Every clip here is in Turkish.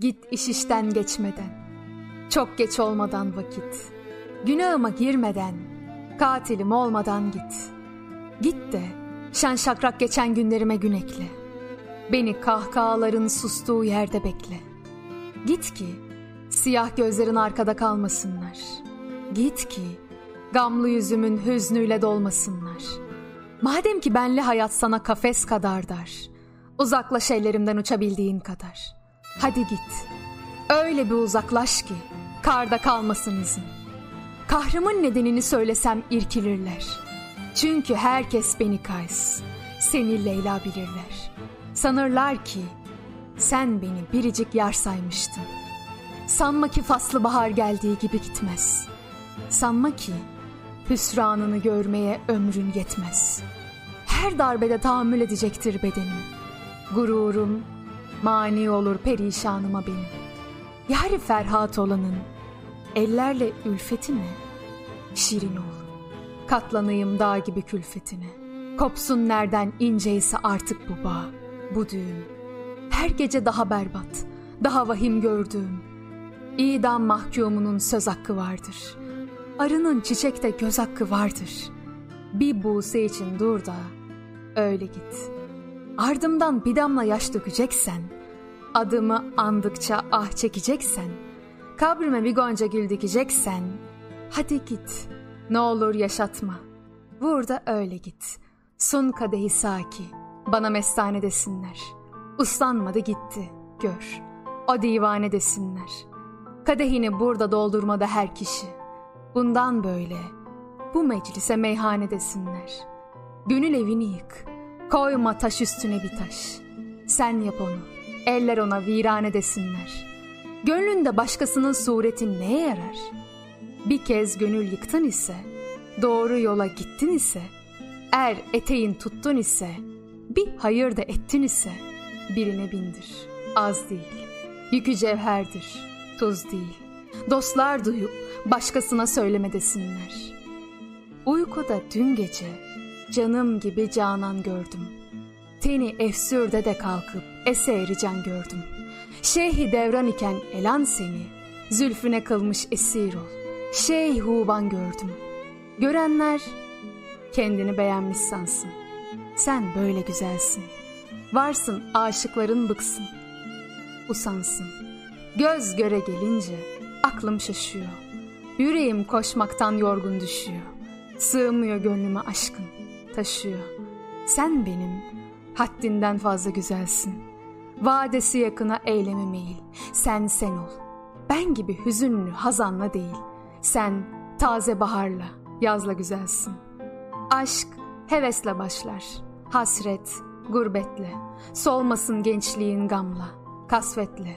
Git iş işten geçmeden, çok geç olmadan vakit, günahıma girmeden, katilim olmadan git. Git de şen şakrak geçen günlerime gün ekle. Beni kahkahaların sustuğu yerde bekle. Git ki siyah gözlerin arkada kalmasınlar. Git ki gamlı yüzümün hüznüyle dolmasınlar. Madem ki benli hayat sana kafes kadar dar, uzaklaş ellerimden uçabildiğin kadar. Hadi git, öyle bir uzaklaş ki karda kalmasın izin. Kahrımın nedenini söylesem irkilirler. Çünkü herkes beni Kays, seni Leyla bilirler. Sanırlar ki sen beni biricik yar saymıştın. Sanma ki faslı bahar geldiği gibi gitmez. Sanma ki hüsranını görmeye ömrün yetmez. Her darbede tahammül edecektir bedenim. Gururum mani olur perişanıma benim. Yari Ferhat olanın ellerle ülfetine şirin ol. Katlanayım dağ gibi külfetine. Kopsun nereden inceyse artık bu bağ, bu düğüm. Her gece daha berbat, daha vahim gördüğüm. İdam mahkumunun söz hakkı vardır. Arının çiçekte göz hakkı vardır. Bir buse için dur da öyle git. Ardımdan bir damla yaş dökeceksen, adımı andıkça ah çekeceksen, kabrime bir gonca gül dikeceksen, hadi git, ne olur yaşatma. Vur da öyle git. Sun kadehi saki, bana mestane desinler. Uslanmadı gitti, gör. O divane desinler. Kadehini burada doldurmada her kişi. Bundan böyle, bu meclise meyhane desinler. Gönül evini yık, koyma taş üstüne bir taş. Sen yap onu, eller ona virane desinler. Gönlünde başkasının sureti neye yarar? Bir kez gönül yıktın ise, doğru yola gittin ise, er eteğin tuttun ise, bir hayır da ettin ise, birine bindir, az değil. Yükü cevherdir, tuz değil. Dostlar duyup başkasına söyleme desinler. Uykuda dün gece canım gibi canan gördüm. Teni efsürde de kalkıp eseri can gördüm. Şeyhi devran iken elan seni, zülfüne kılmış esir ol. Şeyh Huban gördüm. Görenler kendini beğenmiş sansın. Sen böyle güzelsin. Varsın aşıkların bıksın. Usansın. Göz göre gelince aklım şaşıyor. Yüreğim koşmaktan yorgun düşüyor. Sığmıyor gönlüme aşkın, taşıyor. Sen benim haddinden fazla güzelsin. Vadesi yakına eyleme meyil. Sen sen ol. Ben gibi hüzünlü hazanla değil. Sen taze baharla, yazla güzelsin. Aşk hevesle başlar. Hasret, gurbetle. Solmasın gençliğin gamla, kasvetle.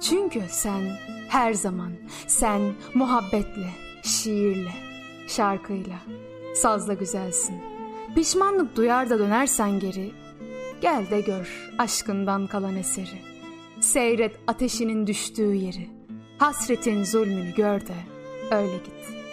Çünkü sen her zaman, sen muhabbetle, şiirle, şarkıyla, sazla güzelsin. Pişmanlık duyar da dönersen geri, gel de gör aşkından kalan eseri. Seyret ateşinin düştüğü yeri, hasretin zulmünü gör de öyle git.''